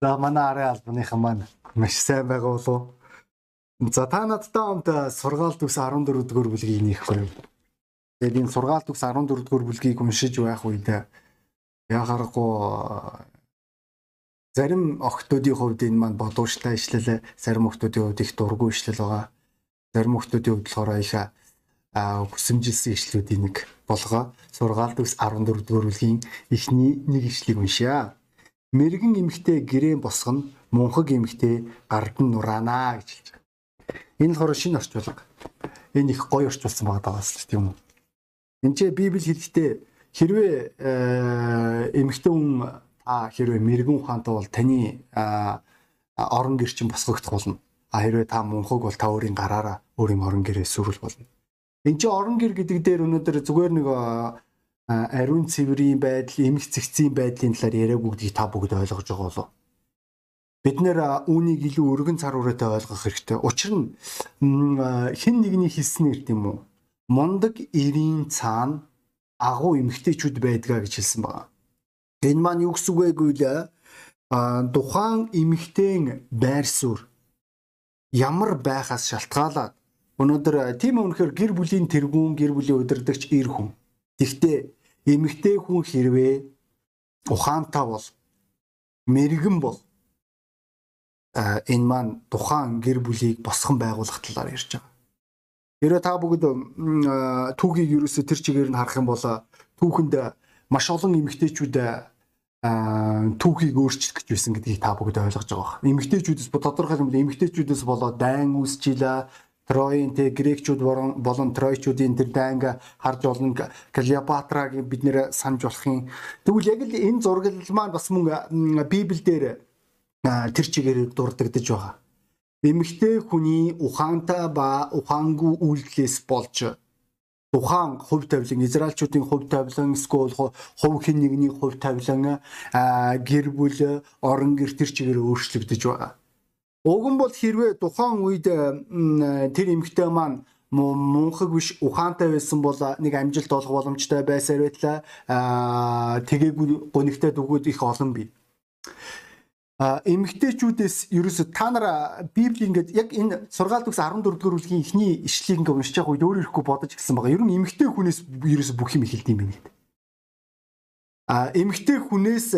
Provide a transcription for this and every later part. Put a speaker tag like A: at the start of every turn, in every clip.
A: За манай арын албаныхан маань маш сайн байгаа болов. За та надтай хамт сургаал төгс 14 дугаар бүлгийг нээхгүй юм. Тэгээд энэ сургаал төгс 14 дугаар бүлгийг уншиж байх үед яхаарахгүй зарим охтуудын хувьд энэ маань бодууштай ишлэл, зарим охтуудын хувьд их дургүй ишлэл байгаа. Зарим охтуудын хувьд болохоор их хүсэмжилсэн ишлүүдийн нэг болгоо сургаал төгс 14 дугаар бүлгийн эхний нэг ишлэгийг уншъя. Мэргэн эмхтэй гэрээ босгоно, мунхаг эмхтэй гардан нураана гэж хэлж байгаа. Энэ болохоор шинэ орчуулга. Энэ их гоё орчуулсан байгаа даа шүү дээ юм уу? Энд чи Библи хэлэхдээ хэрвээ эмхтэй хүн та хэрвээ мэрэгэн ухаантай бол таны орон гэр чинь босгогдох болно. А хэрвээ та мунхаг бол та өөрийн гараараа өөрийн орон гэрээ сүрүүл болно. Энд чи орон гэр гэдэг дээр өнөөдөр зүгээр нэг ариун цэврийн байдал, эмх цэгцийн байдлын талаар яриаг бүгдийг та бүгд ойлгож байгаа болов. Бид нэр үүнийг илүү өргөн цар хүрээтэй ойлгох хэрэгтэй. Учир нь хэн нэгний хэлсэн нэрт юм уу? Мундаг эрийн цаана агуу эмхтэйчүүд байдгаа гэж хэлсэн байна. Энэ маань юу гэсэн үг вэ гэвэл тухайн эмхтэн байр суурь ямар байхаас шалтгаалаад өнөөдөр тийм үнэхээр гэр бүлийн тэргүүн гэр бүлийн удирдагч ир хүн. Гэхдээ эмэгтэй хүн хэрвээ ухаантай бол мэрэгэн бол энэ маань тухайн гэр бүлийг босгон байгуулах талаар ярьж байгаа. Хэрвээ та бүгд түүхийг ерөөсө тэр чигээр нь харах юм бол түүхэнд маш олон эмэгтэйчүүд түүхийг өөрчлөх гэж байсан гэдгийг та бүгд ойлгож байгаа. Эмэгтэйчүүдээс тодорхой юм эмэгтэйчүүдээс болоод дайн үүсчихлээ Троийн те грекчүүд болон тройчүүдийн тэр данга харж олон Клеопатрагийн бид нэр санаж болохын. Тэгвэл яг л энэ зургал маань бас мөн Библиэлд тэр чигээр дурддагдж байгаа. Эмэгтэй хүний ухаантай ба ухаангүй үйлдэлээс болж тухайн хувь тавилан израилчуудын хувь тавилан эсвэл хувь хэн нэгний хувь тавилан гэр бүл орон гэр тэр чигээр өөрчлөгдөж байгаа. Уг нь бол хэрвээ тухайн үед тэр эмэгтэй маань мунхаг биш ухаантай байсан бол нэг амжилт олох боломжтой байсаар байтлаа тэгээгүй гонигтай дүгүүд их олон бий. А эмэгтэйчүүдээс ерөөсө та нар Библи ингээд яг энэ сургаал төгс 14 дугаар бүлгийн эхний ишлэгийг ингээд уншиж байгаа үед өөрөө ирэхгүй бодож гисэн байгаа. Ер нь эмэгтэй хүнээс ерөөсө бүх юм эхэлдэм гэдэг а эмгтэй хүнээс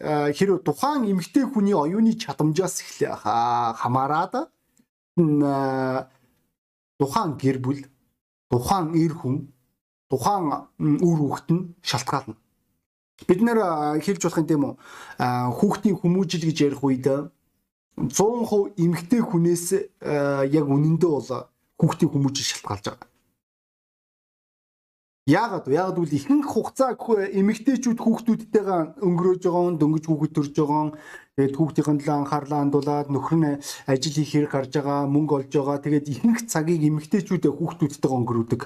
A: хэрэг тухайн эмгтэй хүний оюуны чадамжаас хамаарад тухайн гэр бүл тухайн эр хүн тухайн үр хүүхэд нь шалтгаална. Бид нэр хэлж болох юм тийм үү? Хүүхдийн хүмүүжил гэж ярих үед 100% эмгтэй хүнээс яг үнэндээ бол хүүхдийн хүмүүжил шалтгаалж байгаа. Яагаад вэ? Яагаад гэвэл ихэнх хугацаа эмэгтэйчүүд хүүхдүүдтэйгээ өнгөрөөж байгаа, дөнгөж хүүхэд төрж байгаа. Тэгээд хүүхдийн төлөө анхаарлаа хандуулад нөхөр нь ажил хийх хэрэг гарч байгаа, мөнгө олж байгаа. Тэгээд ихэнх цагийг эмэгтэйчүүдээ хүүхдүүдтэйгээ өнгөрөөдөг.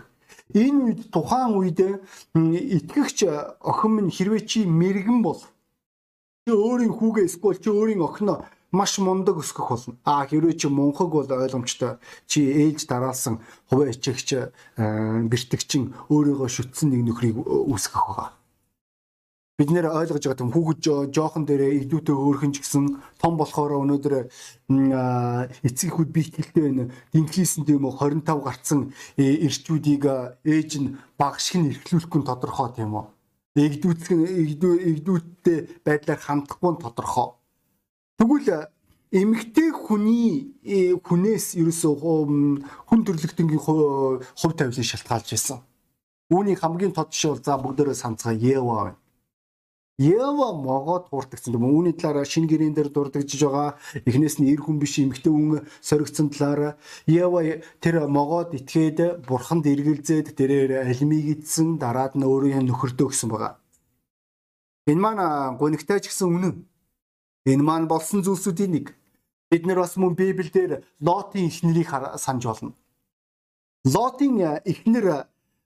A: Энэ үед тухайн үед итгэгч охин минь хэрвээ чи мэрэгэн бол чи өөрийн хүүгээ эсвэл чи өөрийн охиноо маш мундаг өсгөх болно. А хэрвээ чи мунхаг бол ойлгомжтой чи ээлж дараалсан хувь ичгч бэртгчин өөрийгөө шүтсэн нэг нөхрийг үүсгэх байгаа. Бид нэр ойлгож байгаа юм хүүхэд жоохон дээрээ идүүтэй өөрхөн ч гэсэн том болохоор өнөөдөр эцэг хүүд биетгэлтэй байна. Динхлийсэн тийм үү 25 гарцсан эрчүүдийг ээж нь баг шиг нь эрхлүүлэхгүй тодорхой тийм үү. Игдүүцэх игдүүттэй байдлаар хандахгүй тодорхой Тэгвэл эмэгтэй хүний э, хүнээс ерөөсөө хүн төрлөختөнгийн хувь тавилан шалтгаалж байсан. Үүний хамгийн тод жишээ бол за бүгдээрээ санацгаа Ева байна. Ева могоод хууртагсан юм. Үүний талаар шинэ гэрэн дээр дурдгажж байгаа. Эхнээс нь эр хүн биш эмэгтэй хүн соригдсон талаар Ева тэр могоод итгээд бурханд эргэлзээд тэрээр алимиг идсэн дараад нь өөрийн нөхөрдөө гсэн байгаа. Энэ маань гонигтай ч гэсэн үнэн Энэ маань болсон зүйлсүүдийн нэг. Бид нар бас мөн Библиэлд Лотын эхнэрийг санаж болно. Лотын э, эхнэр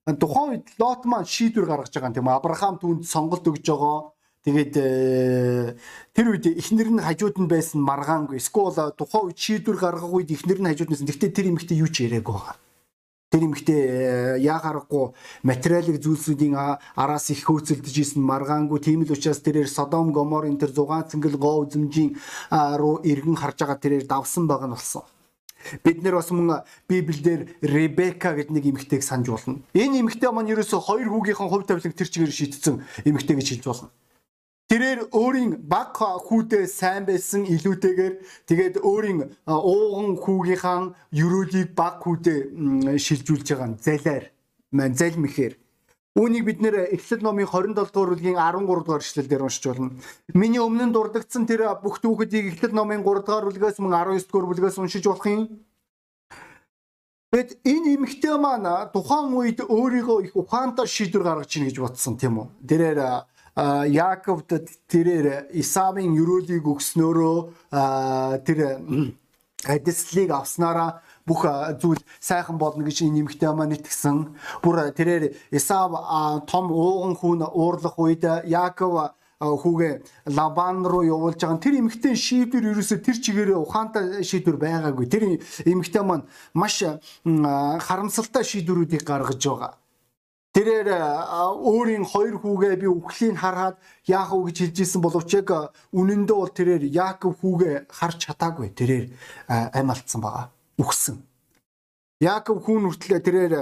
A: э, тухайн үед Лот маань шийдвэр гаргаж байгаа юм тийм Авраам түүнд сонголт өгж байгаа. Тэгээд э, тэр үед эхнэр нь хажууд нь байсан маргаангүй. Эсвэл тухайн үед шийдвэр гаргах үед эхнэр нь хажууд нь. Гэхдээ тэр эмэгтэй юу ч яриаггүй байгаа. Тэр эмэгтэй яа харахгүй материалын зүйлсүүдийн араас их хөөцөлдөж исэн маргаангүй тийм л учраас тэрээр Содом Гоморын тэр 6 цэнгэл гоо үзмжийн руу иргэн харж байгаа тэрээр давсан байгаа нь болсон. Бид нэр бас мөн Библиэлд Ребека гэдэг нэг эмэгтэйг санаж болно. Энэ эмэгтэй маань ерөөсө хоёр хүүгийнхэн хувь тавилан тэр чигээр шийтсэн эмэгтэй гэж хэлж болно. Тэрээр өөрийн баг хүүдээ сайн байсан илүүтэйгээр тэгээд өөрийн ууган хүүгийнхаа ерөөлийг баг хүүдээ шилжүүлж байгаа нь залаар маань залмихээр Үүнийг бид нэр Эхлэл номын 27 дугаар бүлгийн 13 дугаар эшлэл дээр уншиж болно. Миний өмнө нь дурдгдсан тэр бүх түүхүүдийг Эхлэл номын 3 дугаар бүлгээс мөн 19 дугаар бүлгээс уншиж болох юм. Тэгэд энэ эмэгтэй маань тухайн үед өөрийгөө их ухаантай шийдвэр гаргаж ийн гэж бодсон тийм үү. Тэрээр Яаковд тэрээр Исавын ерөөлийг өгснөөрөө тэр адислыг авснараа бүх зүйл сайхан болно гэж энэ нэмэгтэй маань итгэсэн. Бүр тэрээр Исав том ууган хүн уурлах үед Яаков хүүгээ Лабан руу явуулж байгаа. Тэр эмэгтэй шийдвэр ерөөсө тэр чигээрээ ухаантай шийдвэр байгаагүй. Тэр эмэгтэй маань маш харамсалтай шийдвэрүүдийг гаргаж байгаа. Тэрээр өөрийн хоёр хүүгээ би үхлийг хараад вэ гэж хэлж исэн боловч яг үнэндээ бол тэрээр Яаков хүүгээ харж чадаагүй. Тэрээр амь алдсан байгаа. Үхсэн. Яаков хүүн хүртлээ тэрээр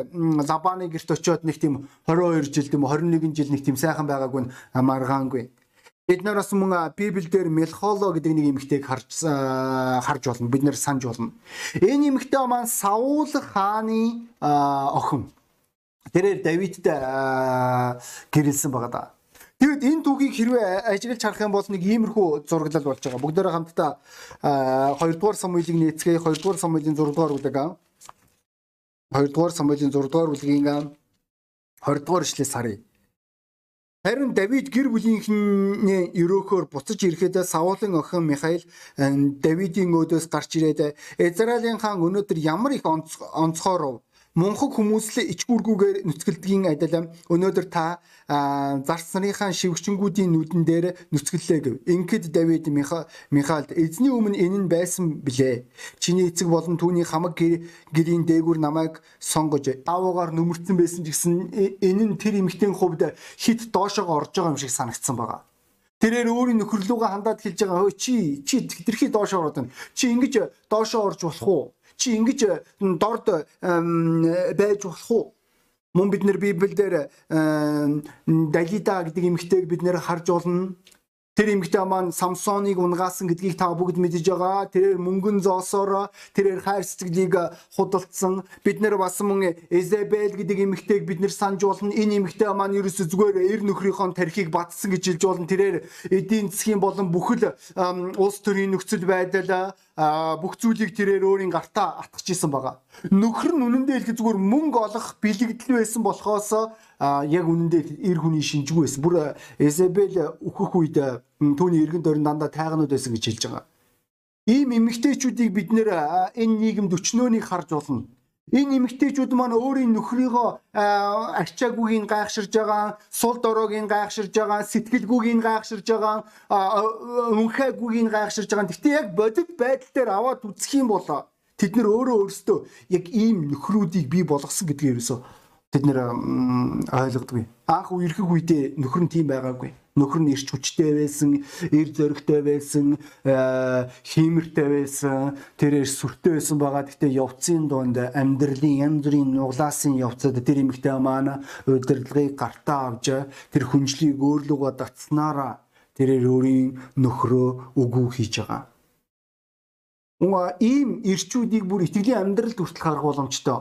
A: Лабаны герт очиод нэг тийм 22 жил тийм 21 жил нэг тийм сайхан байгаагүй маргаангүй. Бид нар бас мөн Библиэлд Мелхоло гэдэг нэг эмэгтэйг харж харж болно. Бид нэр санаж болно. Энэ эмэгтэй маань Саул хааны охин тэрээр Давидд гэрэлсэн байгаа да. Тэгэд энэ түүхийг хэрвээ ажиглаж харах юм бол нэг иймэрхүү зураглал болж байгаа. Бүгдээрээ хамтдаа 2 дугаар Самуилыг нээцгээе. 2 дугаар Самуилийн 6 дугаар бүлэг аа. 2 дугаар Самуилийн 6 дугаар бүлгийн 20 дугаар ишлээс харъя. Харин Давид гэр бүлийнхний өрөөхөөр буцаж ирэхэд Саулын охин Михаил Давидын өөдөөс гарч ирээд Израилийн хаан өнөөдөр ямар их онцгоор мунхаг хүмүүслээ ичгүүргүүгээр нүцгэлдгийн адил өнөөдөр та зарц нарынхаа шивгчэнгүүдийн нүдэн дээр нүцгэллээ гэв. Ингээд Давид Михаилд эзний өмнө энэ нь байсан билээ. Чиний эцэг болон түүний хамаг гэрийн дээгүр намайг сонгож аавуугаар нүмерцэн байсан ч гэсэн энэ нь тэр эмэгтэйн хувьд хит доошоо орж байгаа юм шиг санагдсан байгаа. Тэрээр өөрийн нөхөрлөгөө хандаад хэлж байгаа чи чи тэрхий доошоо ороод байна. Чи ингэж доошоо орж болох уу? Чи ингэж дорд байж болох уу? Мөн бид нэр Библиэлд Далида гэдэг эмэгтэйг бид нэр харж болно. Тэр эмэгтэй маань Самсоныг унгаасан гэдгийг та бүгд мэдэж байгаа. Тэрээр мөнгөн зоосоор тэрээр хайр сэтгэлийг худалдсан. Бид нэр бас мөн Эзебел гэдэг эмэгтэйг бид нэр санаж болно. Энэ эмэгтэй маань ерөөсө зүгээр эр нөхрийнхөө тархийг батсан гэж хэлж болно. Тэрээр эдийн засгийн болон бүхэл улс төрийн нөхцөл байдал бүх зүйлийг тэрээр өөрийн гартаа атгах исэн байгаа. Нөхөр нь үнэндээ хэлэх зүгээр мөнгө олох бэлэгдэл байсан болохоос яг үнэндээ эр хүний шинжгүй байсан. Бүр Эзебел өөхөх үед түүний эргэн дөрн дандаа тайганууд байсан гэж хэлж байгаа. Ийм эмэгтэйчүүдийг бид нэр энэ нийгэмд өчнөөнийг харж болно. Энэ эмэгтэйчүүд маань өөрийн нөхрийгөө арчаагүйгийн гайхширж байгаа, сул дороогийн гайхширж байгаа, сэтгэлгүйгийн гайхширж байгаа, үнхэгүйгийн гайхширж байгаа. Гэхдээ яг бодит байдал дээр аваад үзэх юм бол тэд нар өөрөө өөрсдөө яг ийм нөхрүүдийг бий болгосон гэдгийг ерөөсөө тэд нэр ойлгодгүй. Анх үерхэг үедээ нөхөр нь тийм байгаагүй. Нөхөр нь ирч хүчтэй байсан, эр зөрөгтэй байсан, хиймэртэй байсан, тэрээр сүртэй байсан байгаа. Гэтэ явцын донд амьдралын янз бүрийн нуглаасын явцад тэр эмэгтэй маань удирдлагыг гартаа авч тэр хүнжлийг өөрлөгөө татснараа тэрээр өөрийн нөхрөө үгүй хийж байгаа. Уга ийм ирчүүдийг бүр итгэлийн амьдралд хүртэл харах боломжтой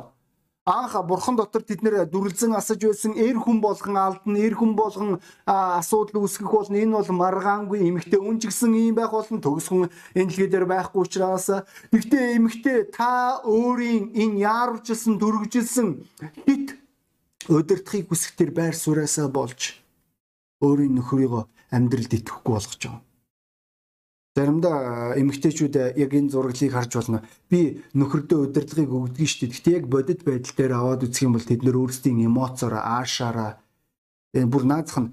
A: анх бурхан дотор тэд нэр дүрлзэн асаж байсан. Эр хүн болгон алдна эр хүн болгон асуудал үүсгэх болно. Энэ бол маргаангүй эмэгтэй үн гэсэн ийм байх болно. Төгс хүн энэ дэлхий дээр байхгүй учраас. Гэхдээ эмэгтэй та өөрийн энэ яарвчилсан дүргжилсэн хит өдөртхийг хүсэхтэр байр сураасаа болж өөрийн нөхрийгөө амьдралд итгэхгүй болгож байгаа Заримдаа эмэгтэйчүүд яг энэ зураглыг харж болно. Би нөхөрдөө удирдлагыг өгдөг шүү дээ. Гэхдээ яг бодит байдал дээр аваад үзэх юм бол тэд нэр өөрсдийн эмоцоор аашаараа бүр наадах нь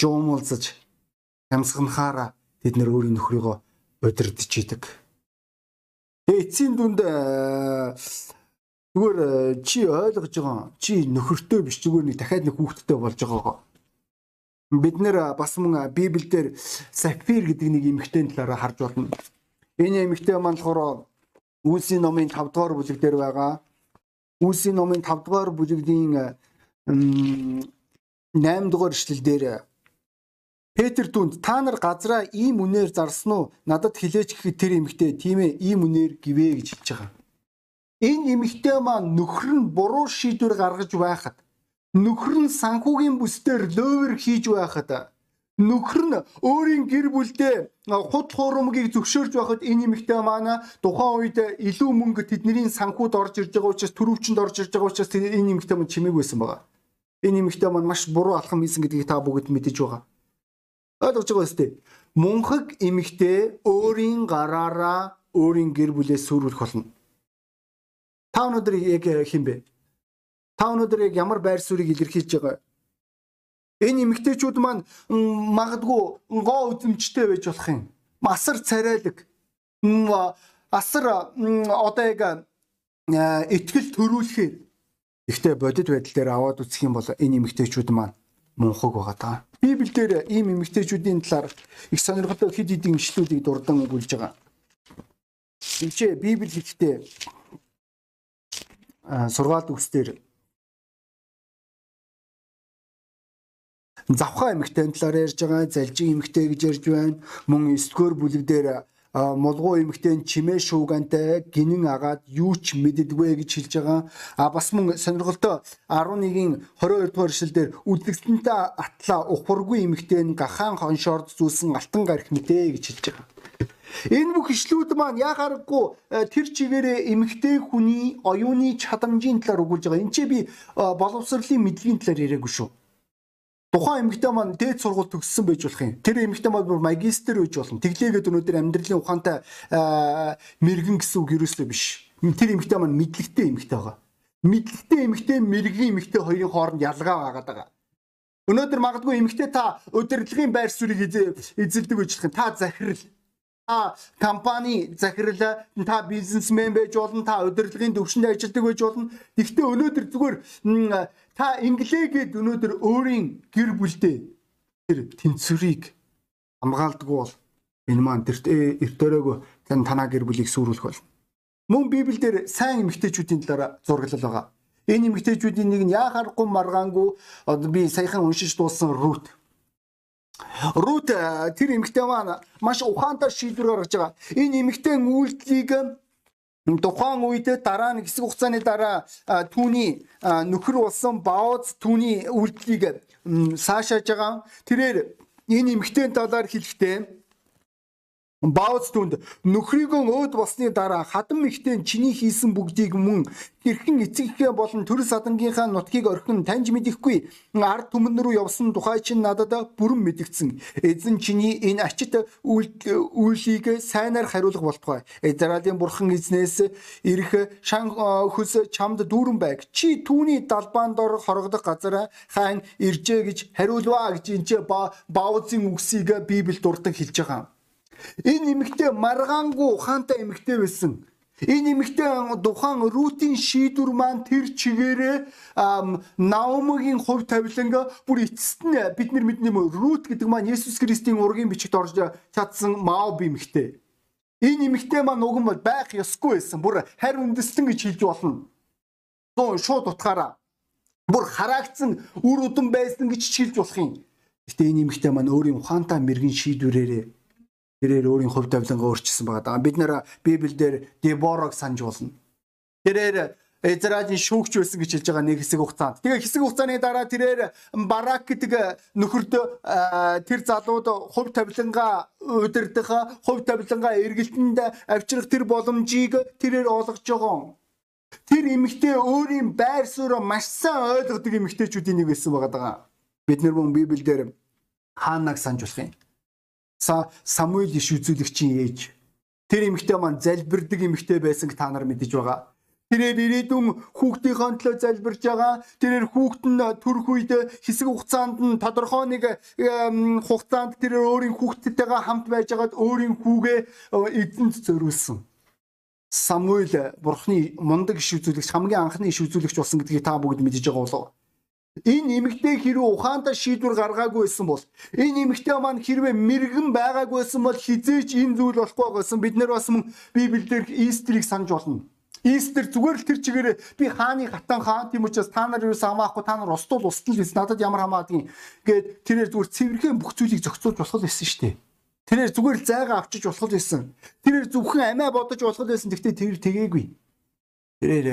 A: жоомолзож хамсганахаараа тэд нэр өөрийн нөхрийгөө удирдах идэг. Тэгээ эцсийн дүнд Зүгээр э, чи ойлгож байгаа чи нөхөртөө биш зүгээр нэг дахиад нэг хүүхэдтэй болж байгаагаа. Бид нэр бас мөн Библиэлд Сафир гэдэг нэг эмэгтэйн талаараа харж байна. Энэ эмэгтэй маань болохоор Үлсийн номын 5 дугаар бүлэг дээр байгаа. Үлсийн номын 5 дугаар бүлгийн 8 дугаар эшлэл дээр Петр түнд та нар газраа ийм үнээр зарсан уу? Надад хилээч гэхэд тэр эмэгтэй тийм ээ ийм үнээр гівэ гэж хэлж байгаа. Энэ эмэгтэй маань нөхөр нь буруу шийдвэр гаргаж байхад нөхөр нь санхүүгийн бүсдэр лөөвөр хийж байхад нөхөр нь өөрийн гэр бүлдээ худ хуурмгийг зөвшөөрж байхад энэ эмэгтэй маань тухайн үед илүү мөнгө тэдний санхүүд орж ирж байгаа учраас төрөвчөнд орж ирж байгаа учраас энэ эмэгтэй маань чимээг байсан байгаа. Энэ эмэгтэй маань маш буруу алхам хийсэн гэдгийг та бүгд мэдэж байгаа. Ойлгож байгаа үстэй. Мунхаг эмэгтэй өөрийн гараараа өөрийн гэр бүлээ сүрүүлэх болно. Та өнөөдөр яг хин бэ? Та өнөөдөр яг ямар байр суурийг илэрхийлж байгаа? Энэ эмэгтэйчүүд маань магадгүй гоо үзэмжтэй байж болох юм. Масар царайлаг. Асар одоо яг итгэл төрүүлэхээр ихтэй бодит байдал дээр аваад үсэх юм бол энэ эмэгтэйчүүд маань мунхаг байгаа даа. Библиэлд ийм эмэгтэйчүүдийн талаар их сонирхолтой хэд хэдэн ишлүүдийг дурдан өгүүлж байгаа. Эвчээ Библи хэлэхдээ сургаалт үгсээр завхаа эмэгтэй талаар ярьж байгаа, залжин эмэгтэй гэж ярьж байна. Мөн 9 дугаар бүлэг дээр молгоо эмэгтэй чимээ шуугантай гинэн агаад юу ч мэддэгвэ гэж хэлж байгаа. А бас мөн сонирхолтой 11-ийн 22 дугаар эшлэлдэр үлдгэсэнтэй атла ухваргүй эмэгтэй гахаан хоншорд зүүсэн алтан гарих мэдээ гэж хэлж байгаа. Энэ бүх ишлүүд маань яхааргүй э, тэр чигээрээ эмэгтэй хүний оюуны чадамжийн талаар өгүүлж байгаа. Энд чи би боловсролын мэдлэгийн талаар яриаггүй шүү. Тухайн эмэгтэй маань дээд сургууль төгссөн байж болох юм. Тэр эмэгтэй маань бүр магистр байж болно. Тэглээгээд өнөөдөр амьдралын ухаантай мэрэгэн гэсэн үг ерөөсөө биш. Тэр эмэгтэй маань мэдлэгтэй эмэгтэй байгаа. Мэдлэгтэй эмэгтэй мэрэгэн эмэгтэй хоёрын хооронд ялгаа байгаа даа. Өнөөдөр магадгүй эмэгтэй та удирдлагын байр суурийг эзэлдэг юм. Та захирал та компани захирал та бизнесмен байж болно та удирдлагын төвшөнд ажилладаг байж болно гэхдээ өнөөдөр зүгээр та инглигээд өнөөдөр өөрийн гэр бүлдээ тэр тэнцвэрийг хамгаалдаг бол энэ маань тэр эртөөрөөгөө тань танаа гэр бүлийг сүрүүлэх бол мөн библиэлд сайн эмэгтэйчүүдийн талаар зураглал байгаа. Энэ эмэгтэйчүүдийн нэг нь яхаарахгүй маргаангүй би саяхан уншиж дууссан рут. Рут тэр эмэгтэй маань маш ухаантай шийдвэр гаргаж байгаа. Энэ эмэгтэй үйлдэлийг тухайн үед дараа нь хэсэг хугацааны дараа түүний нөхөр болсон Баоз түүний үйлдэлийг саашааж байгаа. Тэрээр энэ эмэгтэй талаар хэлэхдээ Баоз түнд нөхрийгөө өөд болсны дараа хадам ихтэй чиний хийсэн бүгдийг мөн хэрхэн эцэгхээ болон төр садангийнхаа нутгийг орхин таньж мэдэхгүй ард түмэн рүү явсан тухай чинь надад бүрэн мэдгдсэн. Эзэн чиний энэ ачит үйлийг сайнаар хариулах болтугай. Израилийн бурхан эзнээс ирэх шан хөс чамд дүүрэн байг. Чи түүний далбаан дор хорогдох газар хаан иржээ гэж хариулваа гэж энэ Баозын үгсийг Библиэд дурдан хэлж байгаа. Энэ эмэгтэй маргаангүй ухаантай эмэгтэй байсан. Энэ эмэгтэй тухайн рутин шийдвэр маань тэр чигээрээ Наумигийн хувь тавиланга бүр эцэст нь бид нар мэднэ юм рут гэдэг маань Есүс Христийн ургийн бичигт орж чадсан Маоб эмэгтэй. Энэ эмэгтэй маань уг нь бол байх ёсгүй байсан. Бүр харь үндэстэн гэж хэлж болно. Зөө шууд утгаараа бүр хараагцсан үр удам байсан гэж хэлж болох юм. Гэтэ энэ эмэгтэй маань өөрийн ухаантай мэрэгэн шийдвэрээрээ тэрээр өөрийн хувь тавилангаа өөрчилсөн байгаа. Бид нэр Библиэлд Деборог санаж болно. Тэрээр Израилийн шүүгч байсан гэж хэлж байгаа нэг хэсэг хугацаанд. Тэгээ хэсэг хугацааны дараа тэрээр Барак гэдэг нөхөрд тэр залууд хувь тавилангаа удирдах, хувь тавилангаа эргэлтэнд авчрах тэр боломжийг тэрээр олгож байгаа. Тэр эмэгтэй өөрийн байр суурь маш сайн ойлгодог эмэгтэйчүүдийн нэг байсан байгаа даа. Бид нар мөн Библиэлд хаанаг санаж болох юм. Самуэль иш үзүүлэгчийн ээж. Тэр эмэгтэй маань залбирдаг эмэгтэй байсан та нар мэдэж байгаа. Тэрээр ирээдүйн хүүхдийнхээ төлөө залбирж байгаа. Тэрээр хүүхд нь төрөх үед хэсэг хугацаанд нь тодорхой нэг хугацаанд тэрээр өөрийн хүүхдтэйгээ хамт байж байгаад өөрийн хүүгээ эзэнт зориулсан. Самуэль бурхны мундаг иш үзүүлэгч хамгийн анхны иш үзүүлэгч болсон гэдгийг та бүгд мэдэж байгаа болов. Энэ эмэгтэй хэрвээ ухаантай шийдвэр гаргаагүй байсан бол энэ эмэгтэй маань хэрвээ мэрэгэн байгаагүй байсан бол хизээч энэ зүйл болохгүй байсан. Бид нэр бас мөн Библиэлд Истрийг санаж болно. Истер зүгээр л тэр чигээр би хааны хатан хаан тийм учраас та нар юу самаахгүй та нар устдал устдал гэсэн надад ямар хамаадаг юм гээд тэрээр зүгээр цэвэрхэн бүх зүйлийг зохицуулж болох байсан шүү дээ. Тэрээр зүгээр л зайгаа авчиж болох байсан. Тэрээр зөвхөн амиа бодож болох байсан. Гэхдээ тэр тэгээгүй. Тэрээр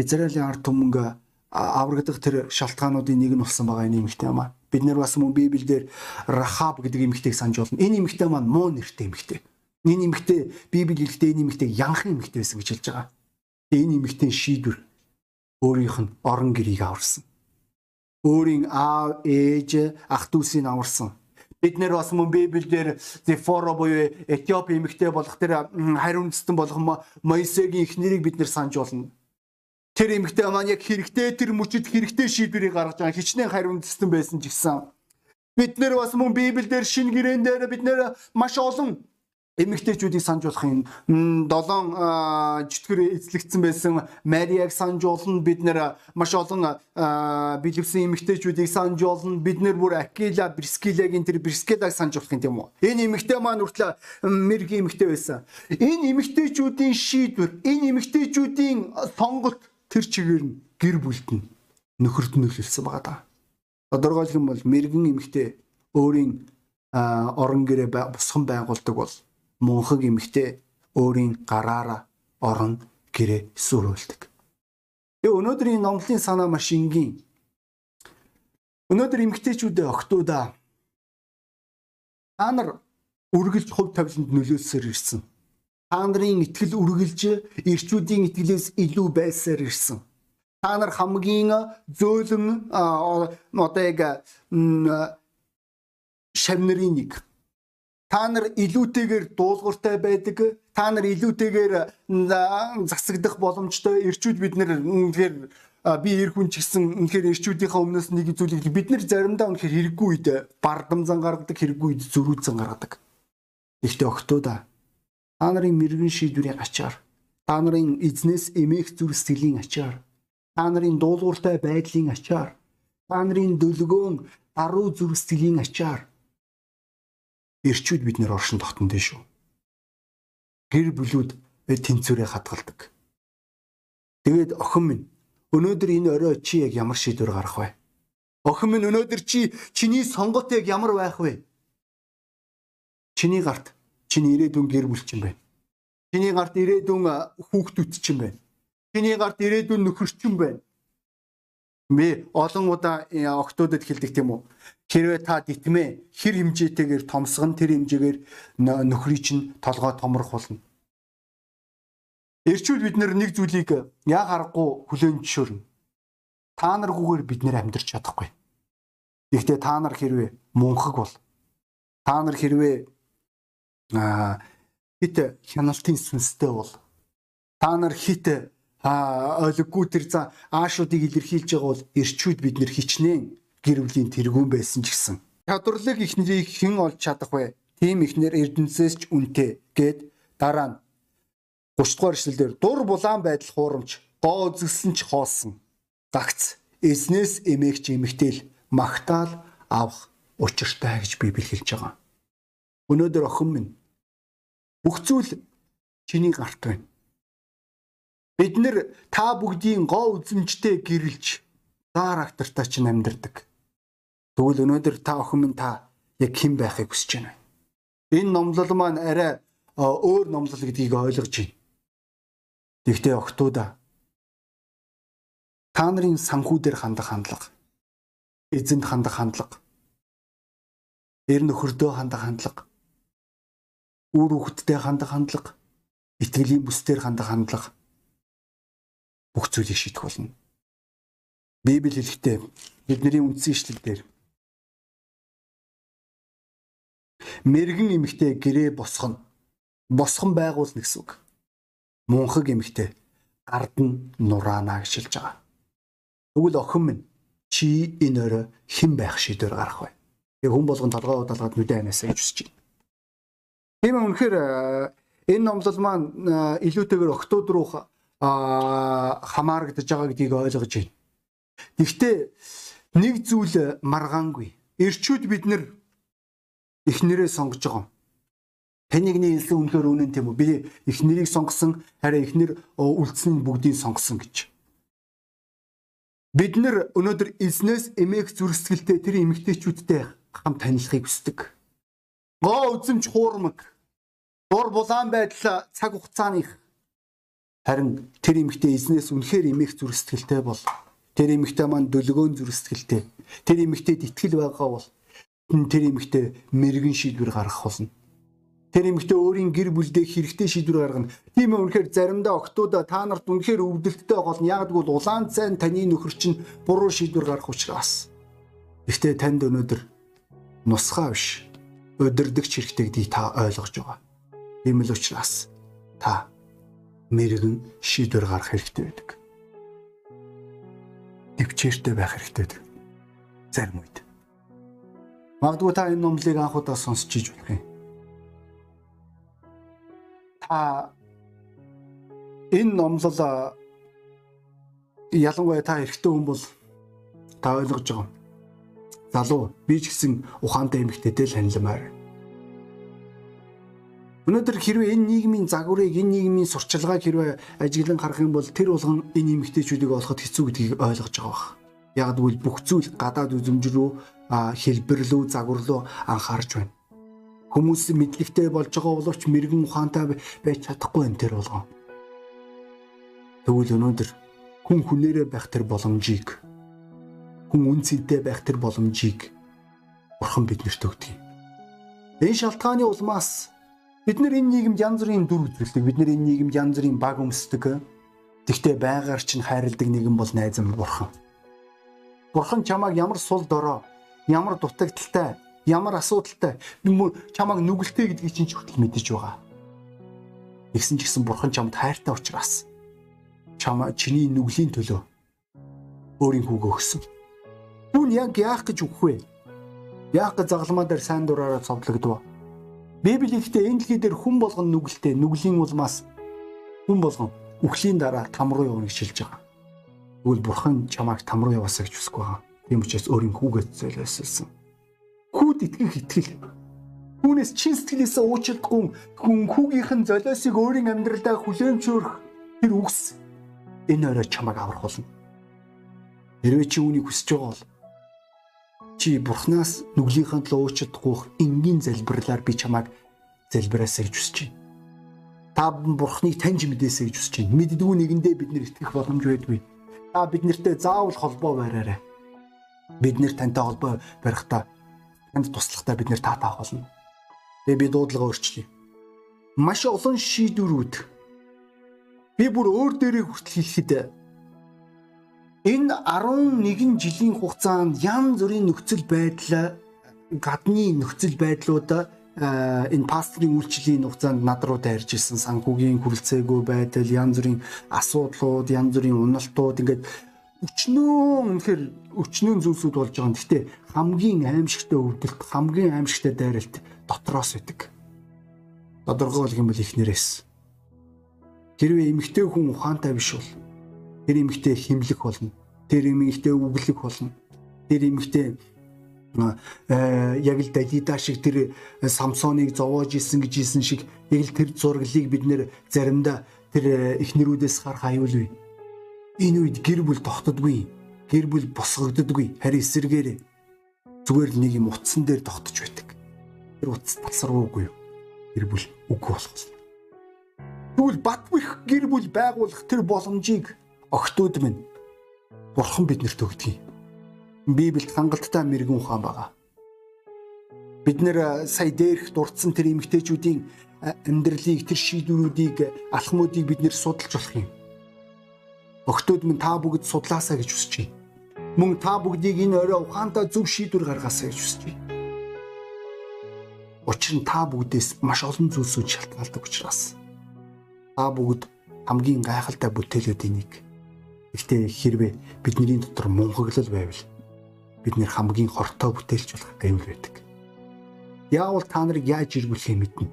A: Израилийн ард түмэнг аврагдах тэр шалтгаануудын нэг нь болсон байгаа энэ эмэгтэй маа. Бид нэр бас мөн Библиэлд Рахаб гэдэг эмэгтэйг санаж болно. Энэ эмэгтэй маань муу нэртэй эмэгтэй. Энэ эмэгтэй Библи хэлдэг энэ эмэгтэй янхан эмэгтэй байсан гэж хэлж байгаа. Энэ эмэгтэй шийдвэр өөрийнх нь орон гэрийг аварсан. Өөрийн аав, ээж, ах дүүсийг аварсан бид нэр бас мөн Библиэлд Зефоро буюу Этиоп эмэгтэй болох тэр хариун үндэстэн болох Моисегийн эхнэрийг бид нэр санаж болно. Тэр эмэгтэй маань яг хэрэгтэй тэр мөчөд хэрэгтэй шийдвэрийг гаргаж байгаа. Хичнээн хариун үндэстэн байсан ч гэсэн бид нэр бас мөн Библиэлд шин гэрээн дээр бид нэр маш олон эмэгтэйчүүдийг санаж болох юм. Долоон чөтгөр эзлэгдсэн байсан Марияг санаж болно бид нэр маш олон билевсэн эмэгтэйчүүдийг санаж болно бид нэр бүр Акила Брискилагийн тэр Брискилаг санаж болох юм тийм үү? Энэ эмэгтэй маань хүртэл мэргийн эмэгтэй байсан. Энэ эмэгтэйчүүдийн шийдвэр энэ эмэгтэйчүүдийн сонголт тэр чигээр нь гэр бүлд нь нөхөрт нөлөөлсөн байгаа даа тодорхойлох юм бол мэрэгэн эмэгтэй өөрийн орон гэрээ босгон байгуулдаг бол мунхаг эмэгтэй өөрийн гараараа орон гэрээ сүрүүлдэг. Тэгээ өнөөдрийн номлын санаа маш энгийн. Өнөөдөр эмэгтэйчүүдээ октоудаа та нар үргэлж хувь тавиланд нөлөөлсөөр ирсэн. Та нарын итгэл үргэлж ирчүүдийн итгэлээс илүү байсаар ирсэн. Та нар хамгийн зөөлөн одоо яг шавнырын нэг. Та нар илүүтэйгээр дуулууртай байдаг. Та нар илүүтэйгээр засагдах боломжтой. Ирчүүд бид нэр би эр хүн ч гэсэн үнэхээр ирчүүдийнхээ өмнөөс нэг зүйлийг бид нэр заримдаа үнэхээр хэрэггүй үед бардамзан гаргадаг хэрэггүй үед зөрүүцэн гаргадаг. Ихтэй огтууда та нарын мэрэгэн шийдвэрийн ачаар та нарын эзнээс эмээх зүр сэтгэлийн ачаар та нарын дуулууртай байдлын ачаар та нарын дөлгөөн аруу зүр сэтгэлийн ачаар эрчүүд бид нэр оршин тогтсон дээ шүү. Гэр бүлүүд тэнцвэрээ хадгалдаг. Тэгээд охин минь өнөөдөр энэ орой чи яг ямар шийдвэр гарах вэ? Охин минь өнөөдөр чи чиний сонголт яг ямар байх вэ? Чиний гарт чиний ирээдүйн гэр бүл чинь байна. Чиний гарт ирээдүйн хүүхдүүд чинь байна. Чиний гарт ирээдүйн нөхөр чинь байна. Мэ олон удаа октодод хэлдэг тийм үү? Хэрвээ та дитмээ хэр хэмжээтэйгээр томсгон тэр хэмжээгээр нөхрий чинь толгой томрох болно. Эрчүүд бид нэг зүйлийг яа харахгүй хүлээн зөвшөөрнө. Та наргүйгээр бид нэр амьдрч чадахгүй. Гэхдээ та нар хэрвээ мунхаг бол та нар хэрвээ хит хяналтын сүнстэй бол та нар хит ойлггүй тэр за аашуудыг илэрхийлж байгаа бол эрчүүд бид нэр хичнээн гэр бүлийн тэргүүн байсан ч гэсэн чадварлаг ихнэрийг хэн олж чадах вэ? Тийм ихнэр эрдэнэсээс ч үнэтэй гэд дараа нь 30 дугаар эшлэлдэр дур булаан байдал хуурамч гоо үзэгсэн ч хоосон загц эзнээс эмээгч эмэгтэл магтаал авах учиртай гэж Библи хэлж байгаа. Өнөөдөр охин минь бүх зүйл чиний гарт байна. Бид нэр та бүгдийн гоо үзэмжтэй гэрэлж заар актартаа чинь амьдардаг. Тэгвэл өнөөдөр та охин минь та яг хэн байхыг хүсэж байна. Энэ номлол маань арай өөр номлол гэдгийг ойлгож байна. Тэгвэл охтуудаа та нарын санхүүдээр хандах хандлага, эзэнд хандах хандлага, эр нөхөрдөө хандах хандлага, үр хүүхэдтэй хандах хандлага, итгэлийн бүсдээр хандах хандлага бүх зүйлийг шийдэх болно. Библи хэлэхдээ бидний үндсэн ишлэл дээр мэрэгэн эмэгтэй гэрээ босгоно. Босгон байгуулна гэсэн үг. Мунхаг эмэгтэй ард нь нураана гэж хэлж байгаа. Тэгвэл охин минь чи энэ өрөө хэн байх шийдвэр гарах вэ? Тэгээ хүн болгон толгой удалгаад нүдэ анасаа гэж хүсэж байна. Тийм үнэхээр энэ номлол маань илүүтэйгээр октод руу хамаарагдаж байгаа гэдгийг ойлгож байна. Гэхдээ нэг зүйл маргаангүй. Ирчүүд бид нар эхнэрээ сонгож байгаа. Таныг нэг хэлсэн үнэхээр үнэн тийм үү? Би эхнэрийг сонгосон, харин эхнэр үлдсэн бүгдийг сонгосон гэж. Бид нар өнөөдөр эзнээс эмээх зүрхсгэлтэй тэр эмэгтэйчүүдтэй хам танилцахыг хүсдэг. Гоо үзэмж хуурмаг. Дур булаан байдал цаг хугацааных харин тэр эмэгтэй эзнээс үнэхээр эмээх зүрхсгэлтэй бол тэр эмэгтэй маань дөлгөөн зүрхсгэлтэй. Тэр эмэгтэйд итгэл байгаа бол тэр эмэгтэй мэрэгэн шийдвэр гаргах болно. Тэр эмэгтэй өөрийн гэр бүлдээ хэрэгтэй шийдвэр гаргана. Тийм ээ үнэхээр заримдаа октоуда та нарт үнэхээр өвдөлттэй гол нь яг гэвэл улаан цайн таны нөхөр чинь буруу шийдвэр гаргах учраас. Гэхдээ танд өнөөдөр нусхаа биш өдөрдөгч хэрэгтэй гэдгийг та ойлгож байгаа. Тийм л учраас та мэрэгэн шийдвэр гаргах хэрэгтэй байдаг. Төвчээртэй байх хэрэгтэй байдаг. Зарим үед. Магадгүй та энэ номлыг анх удаа сонсч иж болох юм та энэ номлол ялангуяа та эрэгтэй хүн бол та ойлгож байгаа. Залуу би ч гэсэн ухаантай эмэгтэйтэй л ханилмаар. Өнөөдөр хэрвээ энэ нийгмийн загварыг энэ нийгмийн сурчлагыг хэрвээ ажиглан харах юм бол тэр болгон энэ эмэгтэйчүүдийг олоход хэцүү гэдгийг ойлгож байгаа бах. Яг тэгвэл бүх зүйл гадаад үзмж рүү хэлбэрлүү загвар руу анхаарч байна. Хүмүүс мэдлэгтэй болж байгаа боловч мэрэгэн ухаантай байж чадахгүй энэ төр болгоо. Тэгвэл өнөөдөр хүн хүнээрээ байх тэр боломжийг хүн үнцэнтэй байх тэр боломжийг Бурхан биднэрт өгдөг. Энэ шалтгааны улмаас бид нар энэ нийгэмд янз бүрийн дүр үзүүлдэг. Бид нар энэ нийгэмд янз бүрийн баг өмсдөг. Тэгтээ байгаар чинь хайрладаг нэгэн бол найз минь Бурхан. Бурхан чамааг ямар сул дорой, ямар дутагдaltaй ямар асуудалтай чамайг нүгэлтэй гэдгийг чинь ч хүртэл мэдэж байгаа. Тэгсэн ч гэсэн бурхан чамд хайртай учраас чамаа чиний нүглийн төлөө өөрийн хүүгөө өгсөн. Түүн яг яах гэж өгөх вэ? Яах гэж загалмаа дээр сайн дураараа цовдлогдов. Библи ихтэй энэ дэлхий дээр хүн болгон нүгэлтэй, нүглийн улмаас хүн болгон үхлийн дараа там руу явна гэж хэлж байгаа. Тэгвэл бурхан чамайг там руу яваасаа гэж хүсэхгүй байгаа. Тийм учраас өөрийн хүүгээ зөөлөсөлсөн Хүүд итгэх итгэл. Түүнээс чин сэтгэлээсээ уучлахгүй хүн хүүгийнх нь золиосыг өөрийн амьдралдаа хүлээн зөвшөөрөх тэр үгс энэ өрөө чамайг аврах болно. Хэрвээ чи үүнийг хүсэж байгаа бол чи бурхнаас нүглийнхаа төлөө уучлахгүй энгийн залбирлаар би чамайг залбираасаа гэж хүсэж байна. Та бурхныг таньж мэдээсэй гэж хүсэж байна. Мэддгүү нэгэндээ бид нэр итгэх боломж байдгүй. Та биднэртэй заавал холбоо бариарай. Бид нэр тантай холбоо барихдаа танд туслахтаа бид нэр таатаах болно. Тэгээ би дуудлага өөрчлөе. Маш олон шийдвэрүүд би бүр өөр дээрээ хүртэл хэлэхэд энэ 11 жилийн хугацаанд янз бүрийн нөхцөл байдал гадны нөхцөл байдлууд энэ пастрын үйлчлэлийн хугацаанд над руу дайрж исэн санхүүгийн хүрэлцээгүй байдал янз бүрийн асуудлууд янз бүрийн уналтууд ингээд өчнөө үнэхээр өчнөө зүйлсүүд болж байгаа. Гэхдээ хамгийн аимшигтай өвдөлт, хамгийн аимшигтай дайралт дотроос үүдэг. Тодорхойлох юм бол ихнэрээс. Хэрвээ эмэгтэй хүн ухаантай биш бол тэр эмэгтэй химлэх болно. Тэр эмэгтэй үглэх болно. Тэр эмэгтэй яг л Далида шиг тэр Самсоныг зовоож исэн гэж исэн шиг яг л тэр зураглыг бид нэр заримдаа тэр эхнэрүүдээс харах аюулгүй Энэ үед гэр бүл тогтдоггүй. Гэр бүл босгогддоггүй. Харин эсэргээрээ зүгээр л нэг юм утсан дээр тогтож байдаг. Тэр утас тасруугүй юу? Гэр бүл үгүй болох. Тэгвэл бат бих гэр бүл байгуулах тэр боломжийг огтуд минь Бурхан биднэрт өгдөг юм. Библиэд хангалттай мэрэгэн ухаан байгаа. Бид нэр сая дээрх дурдсан тэр эмгтээчүүдийн амьдралыг тэр шийдвэрүүдийг алхмуудыг бид нэр судалж болох юм Өгтөд минь та бүгд судлаасаа гэж хүсэж байна. Мөн та бүгдийг энэ орой ухаантай зөв шийдвэр гаргаасаа гэж хүсэж байна. Учир нь та бүгдээс маш олон зүйлсүүд шалтгаалдаг учраас та бүгд хамгийн гайхалтай бүтээлүүдийн нэг. Гэхдээ хэрвээ бидний дотор мунхаглал байвал бид нэр хамгийн хортой бүтээлч болох гэвэл байдаг. Яавал та нарыг яаж иргүүлэхээ мэднэ.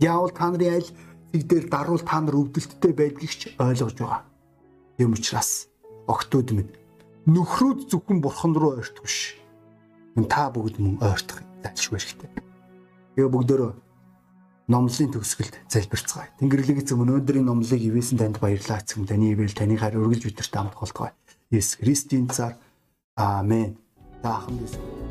A: Яавал та нарын аль тэгдэл даруул та нар өвдөлттэй байдгийг ч ойлгож байгаа. Тийм учраас огтуд минь нөхрүүд зөвхөн бурхан руу ойртох биш. Мөн та бүгд мөн ойртох зайлшгүй хэрэгтэй. Тэгээ бүгдөө номлын төгсгөлд залбирцгаая. Тэнгэрлэг эзэм өнөөдрийн номлыг ивэсэн танд баярлалаа эцэм таны ивэл таны хайр өргөлж бидэрт хамт болтугай. Есүс Христийн цаар Аамен. Та хамт